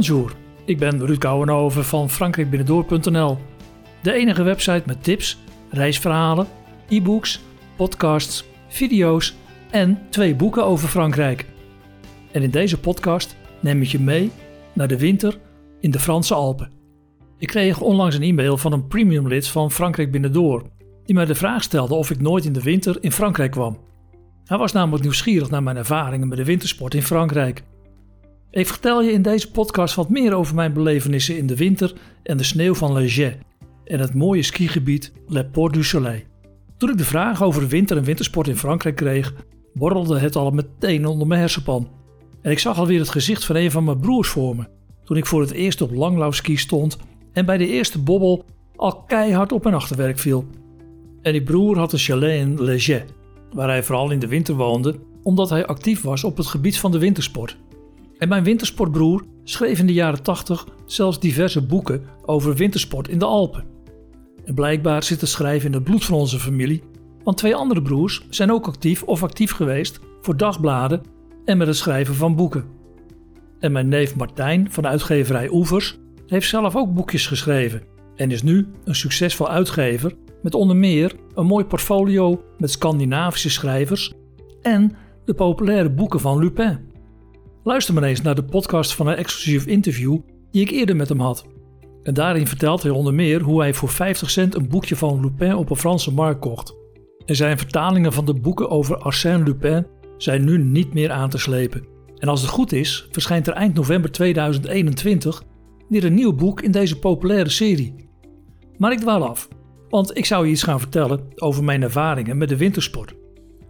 Bonjour, ik ben Ruud Kouwenhoven van frankrijkbinnendoor.nl. De enige website met tips, reisverhalen, e-books, podcasts, video's en twee boeken over Frankrijk. En in deze podcast neem ik je mee naar de winter in de Franse Alpen. Ik kreeg onlangs een e-mail van een premium lid van Frankrijk Binnendoor, die mij de vraag stelde of ik nooit in de winter in Frankrijk kwam. Hij was namelijk nieuwsgierig naar mijn ervaringen met de wintersport in Frankrijk. Ik vertel je in deze podcast wat meer over mijn belevenissen in de winter en de sneeuw van Leger en het mooie skigebied Le Port du Soleil. Toen ik de vraag over winter en wintersport in Frankrijk kreeg, borrelde het al meteen onder mijn hersenpan. En ik zag alweer het gezicht van een van mijn broers voor me, toen ik voor het eerst op langlaufski stond en bij de eerste bobbel al keihard op mijn achterwerk viel. En die broer had een chalet in Leger, waar hij vooral in de winter woonde, omdat hij actief was op het gebied van de wintersport. En mijn wintersportbroer schreef in de jaren 80 zelfs diverse boeken over wintersport in de Alpen. En blijkbaar zit het schrijven in het bloed van onze familie, want twee andere broers zijn ook actief of actief geweest voor dagbladen en met het schrijven van boeken. En mijn neef Martijn van uitgeverij Oevers heeft zelf ook boekjes geschreven en is nu een succesvol uitgever met onder meer een mooi portfolio met Scandinavische schrijvers en de populaire boeken van Lupin. Luister maar eens naar de podcast van een exclusief interview die ik eerder met hem had. En daarin vertelt hij onder meer hoe hij voor 50 cent een boekje van Lupin op een Franse markt kocht. En zijn vertalingen van de boeken over Arsène Lupin zijn nu niet meer aan te slepen. En als het goed is, verschijnt er eind november 2021 weer een nieuw boek in deze populaire serie. Maar ik dwaal af, want ik zou je iets gaan vertellen over mijn ervaringen met de wintersport.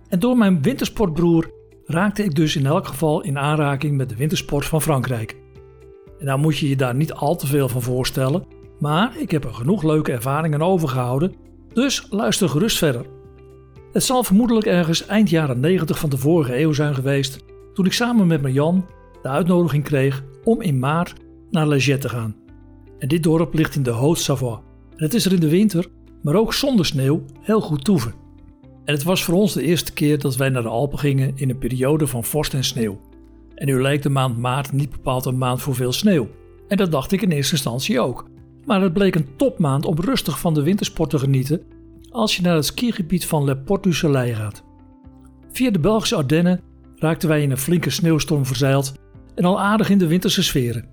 En door mijn wintersportbroer raakte ik dus in elk geval in aanraking met de wintersport van Frankrijk. En nou moet je je daar niet al te veel van voorstellen, maar ik heb er genoeg leuke ervaringen overgehouden, dus luister gerust verder. Het zal vermoedelijk ergens eind jaren 90 van de vorige eeuw zijn geweest toen ik samen met Marjan de uitnodiging kreeg om in maart naar Leget te gaan. En dit dorp ligt in de Haute-Savoie. En het is er in de winter, maar ook zonder sneeuw, heel goed toeven. En het was voor ons de eerste keer dat wij naar de Alpen gingen in een periode van vorst en sneeuw. En nu leek de maand maart niet bepaald een maand voor veel sneeuw. En dat dacht ik in eerste instantie ook. Maar het bleek een topmaand om rustig van de wintersport te genieten als je naar het skigebied van Le Port du Soleil gaat. Via de Belgische Ardennen raakten wij in een flinke sneeuwstorm verzeild en al aardig in de winterse sferen.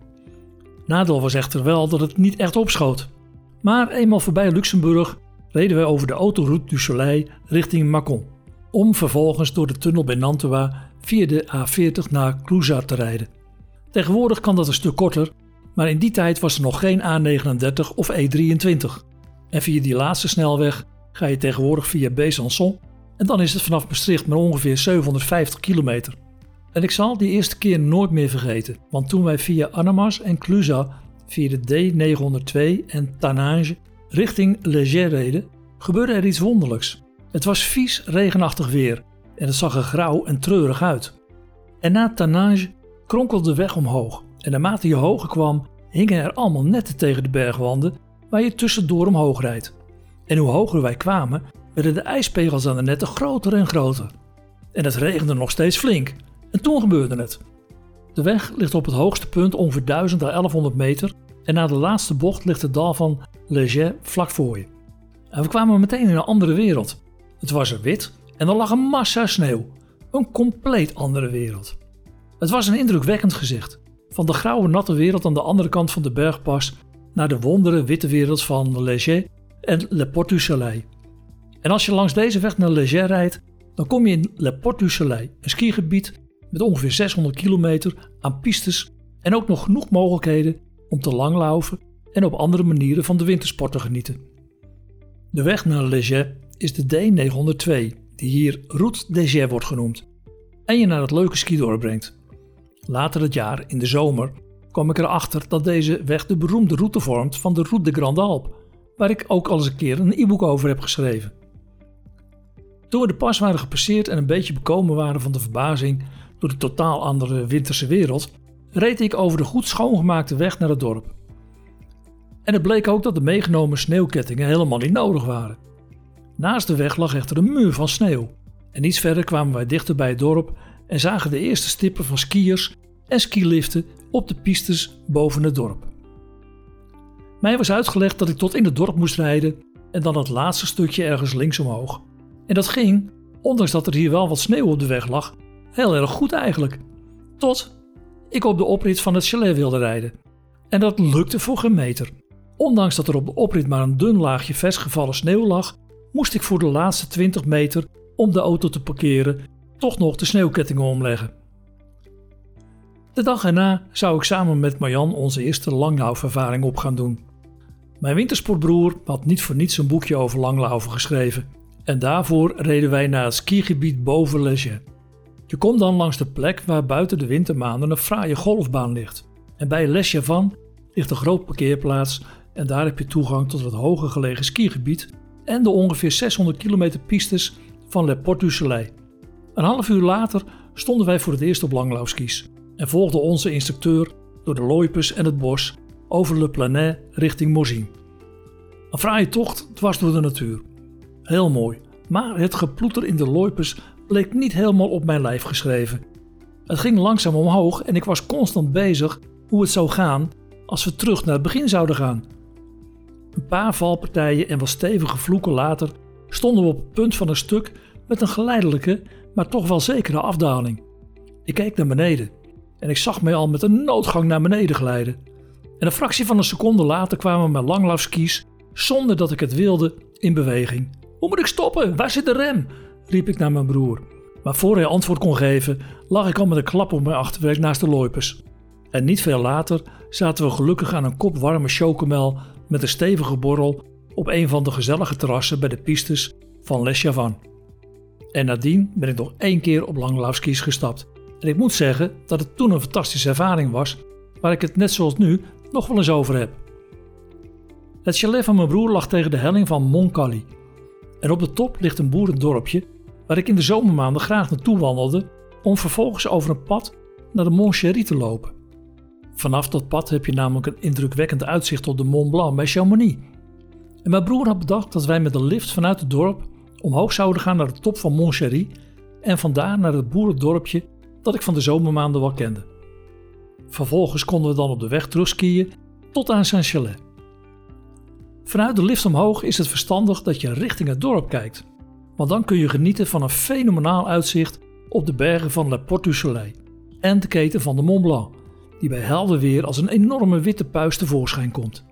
Nadeel was echter wel dat het niet echt opschoot. Maar eenmaal voorbij Luxemburg reden wij over de autoroute du Soleil richting Mâcon, om vervolgens door de tunnel bij Nantua via de A40 naar Clusa te rijden. Tegenwoordig kan dat een stuk korter, maar in die tijd was er nog geen A39 of E23. En via die laatste snelweg ga je tegenwoordig via Besançon en dan is het vanaf Maastricht maar ongeveer 750 kilometer. En ik zal die eerste keer nooit meer vergeten, want toen wij via Annemasse en Clusa via de D902 en Tanange richting Leger reden, gebeurde er iets wonderlijks. Het was vies regenachtig weer en het zag er grauw en treurig uit. En na Tanange kronkelde de weg omhoog en naarmate je hoger kwam, hingen er allemaal netten tegen de bergwanden waar je tussendoor omhoog rijdt. En hoe hoger wij kwamen, werden de ijspegels aan de netten groter en groter. En het regende nog steeds flink. En toen gebeurde het. De weg ligt op het hoogste punt ongeveer 1000 à 1100 meter en na de laatste bocht ligt het dal van Leger vlak voor je. En we kwamen meteen in een andere wereld. Het was er wit en er lag een massa sneeuw. Een compleet andere wereld. Het was een indrukwekkend gezicht. Van de grauwe natte wereld aan de andere kant van de bergpas naar de wondere witte wereld van Leger en Le Port du Soleil. En als je langs deze weg naar Leger rijdt, dan kom je in Le Port du Soleil, een skigebied met ongeveer 600 kilometer aan pistes en ook nog genoeg mogelijkheden om te langlaufen en op andere manieren van de wintersport te genieten. De weg naar Leger is de D902, die hier Route des wordt genoemd, en je naar het leuke skidorp brengt. Later het jaar, in de zomer, kwam ik erachter dat deze weg de beroemde route vormt van de Route de Grande Alpe, waar ik ook al eens een keer een e-book over heb geschreven. Toen we de pas waren gepasseerd en een beetje bekomen waren van de verbazing door de totaal andere winterse wereld, reed ik over de goed schoongemaakte weg naar het dorp. En het bleek ook dat de meegenomen sneeuwkettingen helemaal niet nodig waren. Naast de weg lag echter een muur van sneeuw. En iets verder kwamen wij dichter bij het dorp en zagen de eerste stippen van skiers en skiliften op de pistes boven het dorp. Mij was uitgelegd dat ik tot in het dorp moest rijden en dan het laatste stukje ergens links omhoog. En dat ging, ondanks dat er hier wel wat sneeuw op de weg lag, heel erg goed eigenlijk. Tot ik op de oprit van het chalet wilde rijden. En dat lukte voor geen meter. Ondanks dat er op de oprit maar een dun laagje versgevallen sneeuw lag, moest ik voor de laatste 20 meter om de auto te parkeren toch nog de sneeuwkettingen omleggen. De dag erna zou ik samen met Marjan onze eerste langlaufervaring op gaan doen. Mijn wintersportbroer had niet voor niets een boekje over langlaufen geschreven. En daarvoor reden wij naar het skigebied boven Leger. Je komt dan langs de plek waar buiten de wintermaanden een fraaie golfbaan ligt. En bij Les van ligt een groot parkeerplaats en daar heb je toegang tot het hoger gelegen skigebied en de ongeveer 600 kilometer pistes van Le Port du Soleil. Een half uur later stonden wij voor het eerst op langlauwskis en volgden onze instructeur door de Loipes en het bos over Le Planet richting Morzine. Een fraaie tocht dwars door de natuur. Heel mooi, maar het geploeter in de Loipes bleek niet helemaal op mijn lijf geschreven. Het ging langzaam omhoog en ik was constant bezig hoe het zou gaan als we terug naar het begin zouden gaan. Een paar valpartijen en wat stevige vloeken later stonden we op het punt van een stuk met een geleidelijke, maar toch wel zekere afdaling. Ik keek naar beneden en ik zag mij al met een noodgang naar beneden glijden. En een fractie van een seconde later kwamen mijn langlaufskis, zonder dat ik het wilde, in beweging. Hoe moet ik stoppen? Waar zit de rem? riep ik naar mijn broer. Maar voor hij antwoord kon geven, lag ik al met een klap op mijn achterwerk naast de loipers. En niet veel later zaten we gelukkig aan een kop warme chocomel met een stevige borrel op een van de gezellige terrassen bij de pistes van Les Chavan. En nadien ben ik nog één keer op langlaufskis gestapt. En ik moet zeggen dat het toen een fantastische ervaring was, waar ik het net zoals nu nog wel eens over heb. Het chalet van mijn broer lag tegen de helling van Montcalli. En op de top ligt een boerendorpje waar ik in de zomermaanden graag naartoe wandelde om vervolgens over een pad naar de Mont Chéry te lopen. Vanaf dat pad heb je namelijk een indrukwekkend uitzicht op de Mont Blanc bij Chamonix. En mijn broer had bedacht dat wij met een lift vanuit het dorp omhoog zouden gaan naar de top van Mont Chéry en vandaar naar het boerendorpje dat ik van de zomermaanden wel kende. Vervolgens konden we dan op de weg terugskiën tot aan Saint-Chalet. Vanuit de lift omhoog is het verstandig dat je richting het dorp kijkt, want dan kun je genieten van een fenomenaal uitzicht op de bergen van Le Port du Soleil en de keten van de Mont Blanc, die bij helder weer als een enorme witte puis tevoorschijn komt.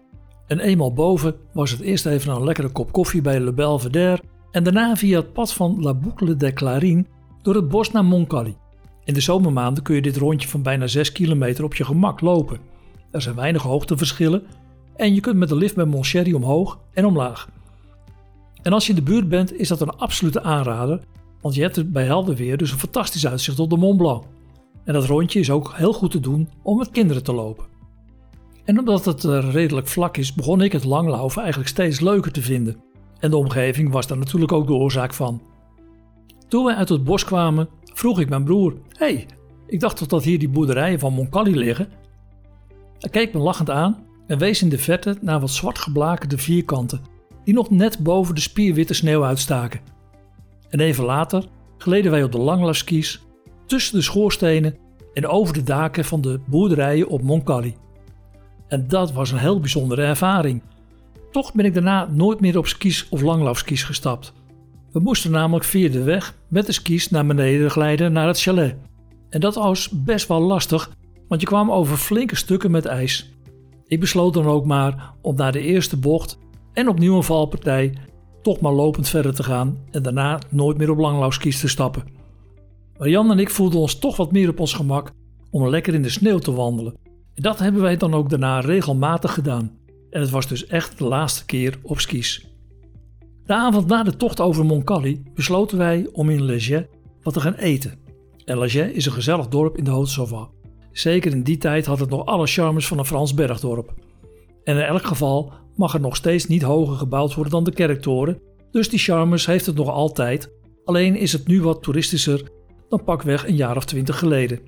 En eenmaal boven was het eerst even een lekkere kop koffie bij Le Belvedere en daarna via het pad van La Boucle des Clarines door het bos naar Montcalli. In de zomermaanden kun je dit rondje van bijna 6 kilometer op je gemak lopen. Er zijn weinig hoogteverschillen en je kunt met de lift bij Montcherry omhoog en omlaag. En als je in de buurt bent is dat een absolute aanrader, want je hebt er bij helder weer dus een fantastisch uitzicht op de Mont Blanc. En dat rondje is ook heel goed te doen om met kinderen te lopen. En omdat het eh, redelijk vlak is, begon ik het langlaufen eigenlijk steeds leuker te vinden. En de omgeving was daar natuurlijk ook de oorzaak van. Toen wij uit het bos kwamen, vroeg ik mijn broer: hey, ik dacht toch dat hier die boerderijen van Moncalli liggen? Hij keek me lachend aan en wees in de verte naar wat zwart geblakerde vierkanten die nog net boven de spierwitte sneeuw uitstaken. En even later gleden wij op de langlaskis tussen de schoorstenen en over de daken van de boerderijen op Moncalli. En dat was een heel bijzondere ervaring. Toch ben ik daarna nooit meer op skis of langlaufskis gestapt. We moesten namelijk via de weg met de skis naar beneden glijden naar het chalet. En dat was best wel lastig, want je kwam over flinke stukken met ijs. Ik besloot dan ook maar om naar de eerste bocht en opnieuw een valpartij toch maar lopend verder te gaan en daarna nooit meer op langlaufskis te stappen. Jan en ik voelden ons toch wat meer op ons gemak om lekker in de sneeuw te wandelen. En dat hebben wij dan ook daarna regelmatig gedaan. En het was dus echt de laatste keer op skis. De avond na de tocht over Montcalli besloten wij om in Leger wat te gaan eten. En Leger is een gezellig dorp in de Haute-Savoie. Zeker in die tijd had het nog alle charmes van een Frans bergdorp. En in elk geval mag er nog steeds niet hoger gebouwd worden dan de kerktoren, dus die charmes heeft het nog altijd, alleen is het nu wat toeristischer dan pakweg een jaar of twintig geleden.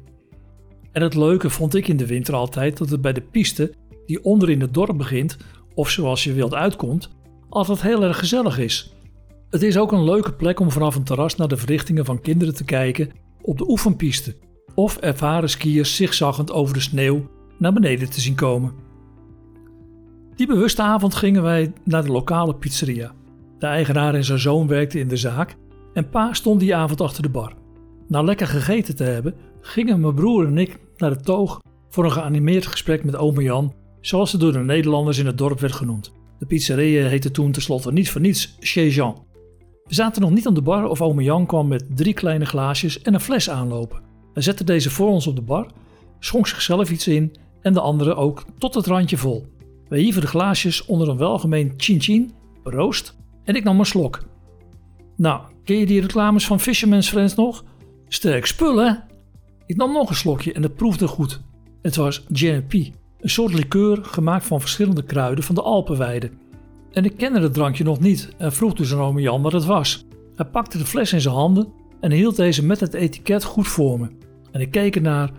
En het leuke vond ik in de winter altijd dat het bij de piste, die onder in het dorp begint, of zoals je wilt uitkomt, altijd heel erg gezellig is. Het is ook een leuke plek om vanaf een terras naar de verrichtingen van kinderen te kijken op de oefenpiste, of ervaren skiers zigzaggend over de sneeuw naar beneden te zien komen. Die bewuste avond gingen wij naar de lokale pizzeria. De eigenaar en zijn zoon werkten in de zaak en pa stond die avond achter de bar. Na lekker gegeten te hebben, gingen mijn broer en ik naar de toog voor een geanimeerd gesprek met ome Jan, zoals ze door de Nederlanders in het dorp werd genoemd. De pizzeria heette toen tenslotte niet voor niets Chez Jean. We zaten nog niet aan de bar of ome Jan kwam met drie kleine glaasjes en een fles aanlopen. Hij zette deze voor ons op de bar, schonk zichzelf iets in en de andere ook tot het randje vol. We hieven de glaasjes onder een welgemeen chin chin, roost, en ik nam een slok. Nou, ken je die reclames van Fisherman's Friends nog? Sterk spul, hè? Ik nam nog een slokje en het proefde goed. Het was GNP, een soort liqueur gemaakt van verschillende kruiden van de Alpenweide. En ik kende het drankje nog niet en vroeg dus aan ome Jan wat het was. Hij pakte de fles in zijn handen en hield deze met het etiket goed voor me. En ik keek ernaar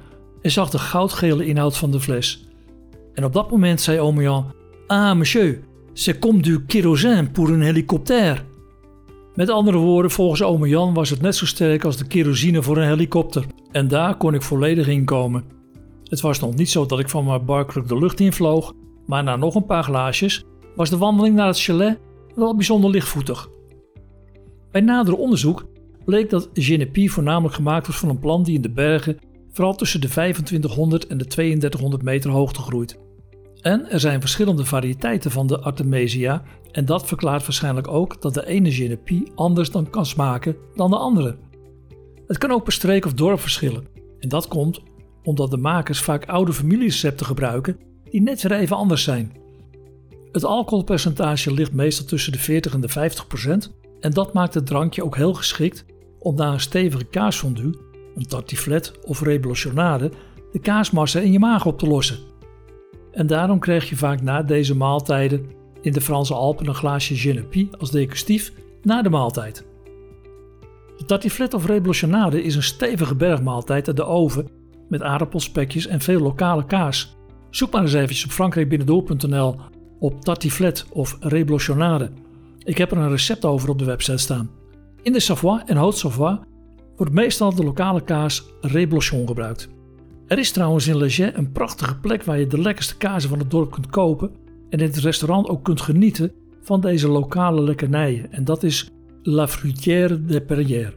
en zag de goudgele inhoud van de fles. En op dat moment zei ome Jan: Ah, monsieur, c'est comme du kérosine pour un hélicoptère. Met andere woorden, volgens ome Jan was het net zo sterk als de kerosine voor een helikopter. En daar kon ik volledig in komen. Het was nog niet zo dat ik van mijn barkruk de lucht invloog, maar na nog een paar glaasjes was de wandeling naar het chalet wel bijzonder lichtvoetig. Bij nader onderzoek bleek dat Genepi voornamelijk gemaakt was van een plant die in de bergen vooral tussen de 2500 en de 3200 meter hoogte groeit. En er zijn verschillende variëteiten van de Artemisia en dat verklaart waarschijnlijk ook dat de ene Genepie anders dan kan smaken dan de andere. Het kan ook per streek of dorp verschillen en dat komt omdat de makers vaak oude familierecepten gebruiken die net weer even anders zijn. Het alcoholpercentage ligt meestal tussen de 40 en de 50 procent en dat maakt het drankje ook heel geschikt om na een stevige kaasfondue, een tartiflette of revolutionade, de kaasmassa in je maag op te lossen. En daarom krijg je vaak na deze maaltijden in de Franse Alpen een glaasje Genepi als decurstief na de maaltijd. De tartiflette of revolutionade is een stevige bergmaaltijd uit de oven met aardappelspekjes en veel lokale kaas. Zoek maar eens eventjes op frankrijkbinnendoor.nl op tartiflette of revolutionade. Ik heb er een recept over op de website staan. In de Savoie en Haute-Savoie wordt meestal de lokale kaas Reblochon gebruikt. Er is trouwens in Leger een prachtige plek waar je de lekkerste kazen van het dorp kunt kopen en in het restaurant ook kunt genieten van deze lokale lekkernijen. En dat is La Fruitière de Perrière.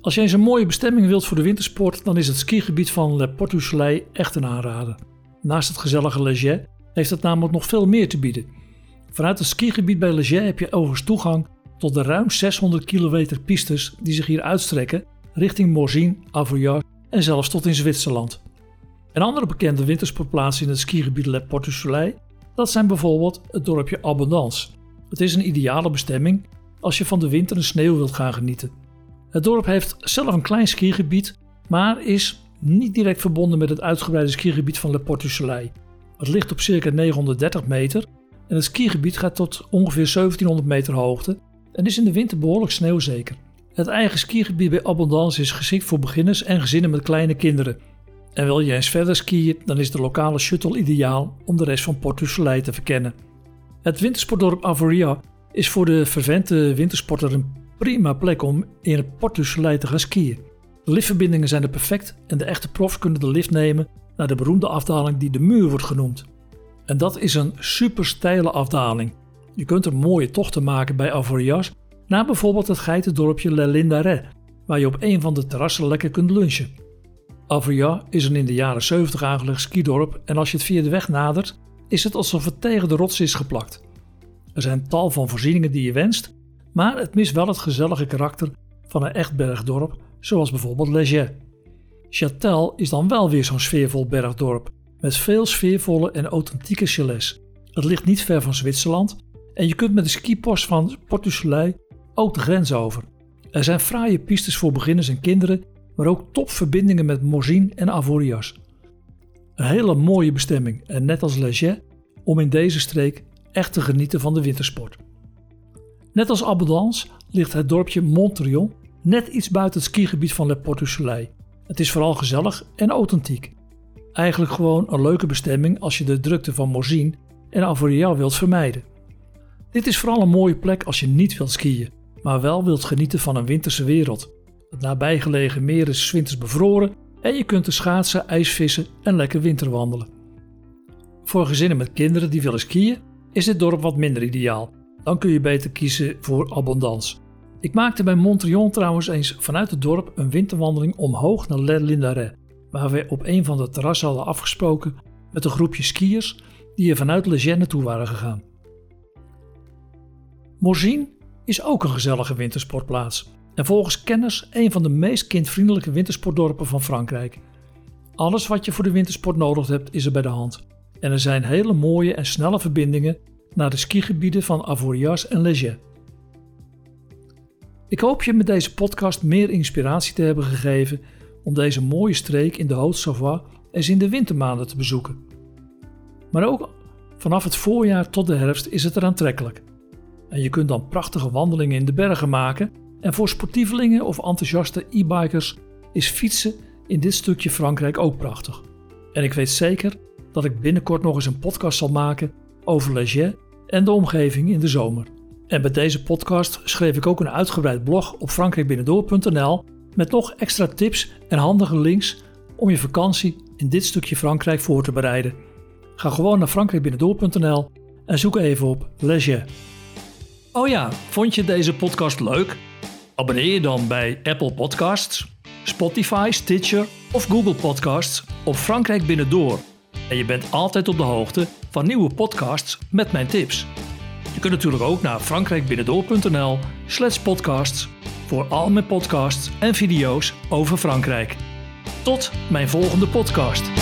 Als je eens een mooie bestemming wilt voor de wintersport, dan is het skigebied van Le Porte du Soleil echt een aanrader. Naast het gezellige Leger heeft het namelijk nog veel meer te bieden. Vanuit het skigebied bij Leger heb je overigens toegang tot de ruim 600 kilometer pistes die zich hier uitstrekken richting Morzine, Avoyard en zelfs tot in Zwitserland. Een andere bekende wintersportplaats in het skigebied Le Porte du Soleil, dat zijn bijvoorbeeld het dorpje Abondance. Het is een ideale bestemming als je van de winter en sneeuw wilt gaan genieten. Het dorp heeft zelf een klein skigebied, maar is niet direct verbonden met het uitgebreide skigebied van Le Porte du Soleil. Het ligt op circa 930 meter en het skigebied gaat tot ongeveer 1700 meter hoogte en is in de winter behoorlijk sneeuwzeker. Het eigen skigebied bij Abondance is geschikt voor beginners en gezinnen met kleine kinderen. En wil je eens verder skiën, dan is de lokale shuttle ideaal om de rest van Port Soleil te verkennen. Het wintersportdorp Avoria is voor de vervente wintersporter een prima plek om in het Port Soleil te gaan skiën. De liftverbindingen zijn er perfect en de echte profs kunnen de lift nemen naar de beroemde afdaling die de muur wordt genoemd. En dat is een super steile afdaling. Je kunt er mooie tochten maken bij Avoriaz naar bijvoorbeeld het geitendorpje Le Lindaret, waar je op een van de terrassen lekker kunt lunchen. Avria is een in de jaren 70 aangelegd skidorp en als je het via de weg nadert, is het alsof het tegen de rots is geplakt. Er zijn tal van voorzieningen die je wenst, maar het mist wel het gezellige karakter van een echt bergdorp, zoals bijvoorbeeld Leger. Châtel is dan wel weer zo'n sfeervol bergdorp, met veel sfeervolle en authentieke chalets. Het ligt niet ver van Zwitserland en je kunt met de skipost van Port ook de grens over. Er zijn fraaie pistes voor beginners en kinderen, maar ook topverbindingen met Morzine en Avoriaz. Een hele mooie bestemming en net als Leger om in deze streek echt te genieten van de wintersport. Net als Abondance ligt het dorpje Montrion net iets buiten het skigebied van Le Port du Soleil. Het is vooral gezellig en authentiek. Eigenlijk gewoon een leuke bestemming als je de drukte van Morzine en Avoriaz wilt vermijden. Dit is vooral een mooie plek als je niet wilt skiën, maar wel wilt genieten van een winterse wereld. Het nabijgelegen meer is winters bevroren En je kunt er schaatsen, ijsvissen en lekker winterwandelen. Voor gezinnen met kinderen die willen skiën is dit dorp wat minder ideaal. Dan kun je beter kiezen voor Abondance. Ik maakte bij Montrion trouwens eens vanuit het dorp een winterwandeling omhoog naar Les Lindarets, waar we op een van de terrassen hadden afgesproken met een groepje skiers die er vanuit Lejeune naartoe waren gegaan. Morzine is ook een gezellige wintersportplaats en volgens kenners een van de meest kindvriendelijke wintersportdorpen van Frankrijk. Alles wat je voor de wintersport nodig hebt is er bij de hand. En er zijn hele mooie en snelle verbindingen naar de skigebieden van Avoriaz en Leger. Ik hoop je met deze podcast meer inspiratie te hebben gegeven om deze mooie streek in de Haute-Savoie eens in de wintermaanden te bezoeken. Maar ook vanaf het voorjaar tot de herfst is het er aantrekkelijk. En je kunt dan prachtige wandelingen in de bergen maken en voor sportievelingen of enthousiaste e-bikers is fietsen in dit stukje Frankrijk ook prachtig. En ik weet zeker dat ik binnenkort nog eens een podcast zal maken over Leger en de omgeving in de zomer. En bij deze podcast schreef ik ook een uitgebreid blog op frankrijkbinnendoor.nl met nog extra tips en handige links om je vakantie in dit stukje Frankrijk voor te bereiden. Ga gewoon naar frankrijkbinnendoor.nl en zoek even op Leger. Oh ja, vond je deze podcast leuk? Abonneer je dan bij Apple Podcasts, Spotify, Stitcher of Google Podcasts op Frankrijk Binnendoor. En je bent altijd op de hoogte van nieuwe podcasts met mijn tips. Je kunt natuurlijk ook naar frankrijkbinnendoor.nl slash podcasts voor al mijn podcasts en video's over Frankrijk. Tot mijn volgende podcast.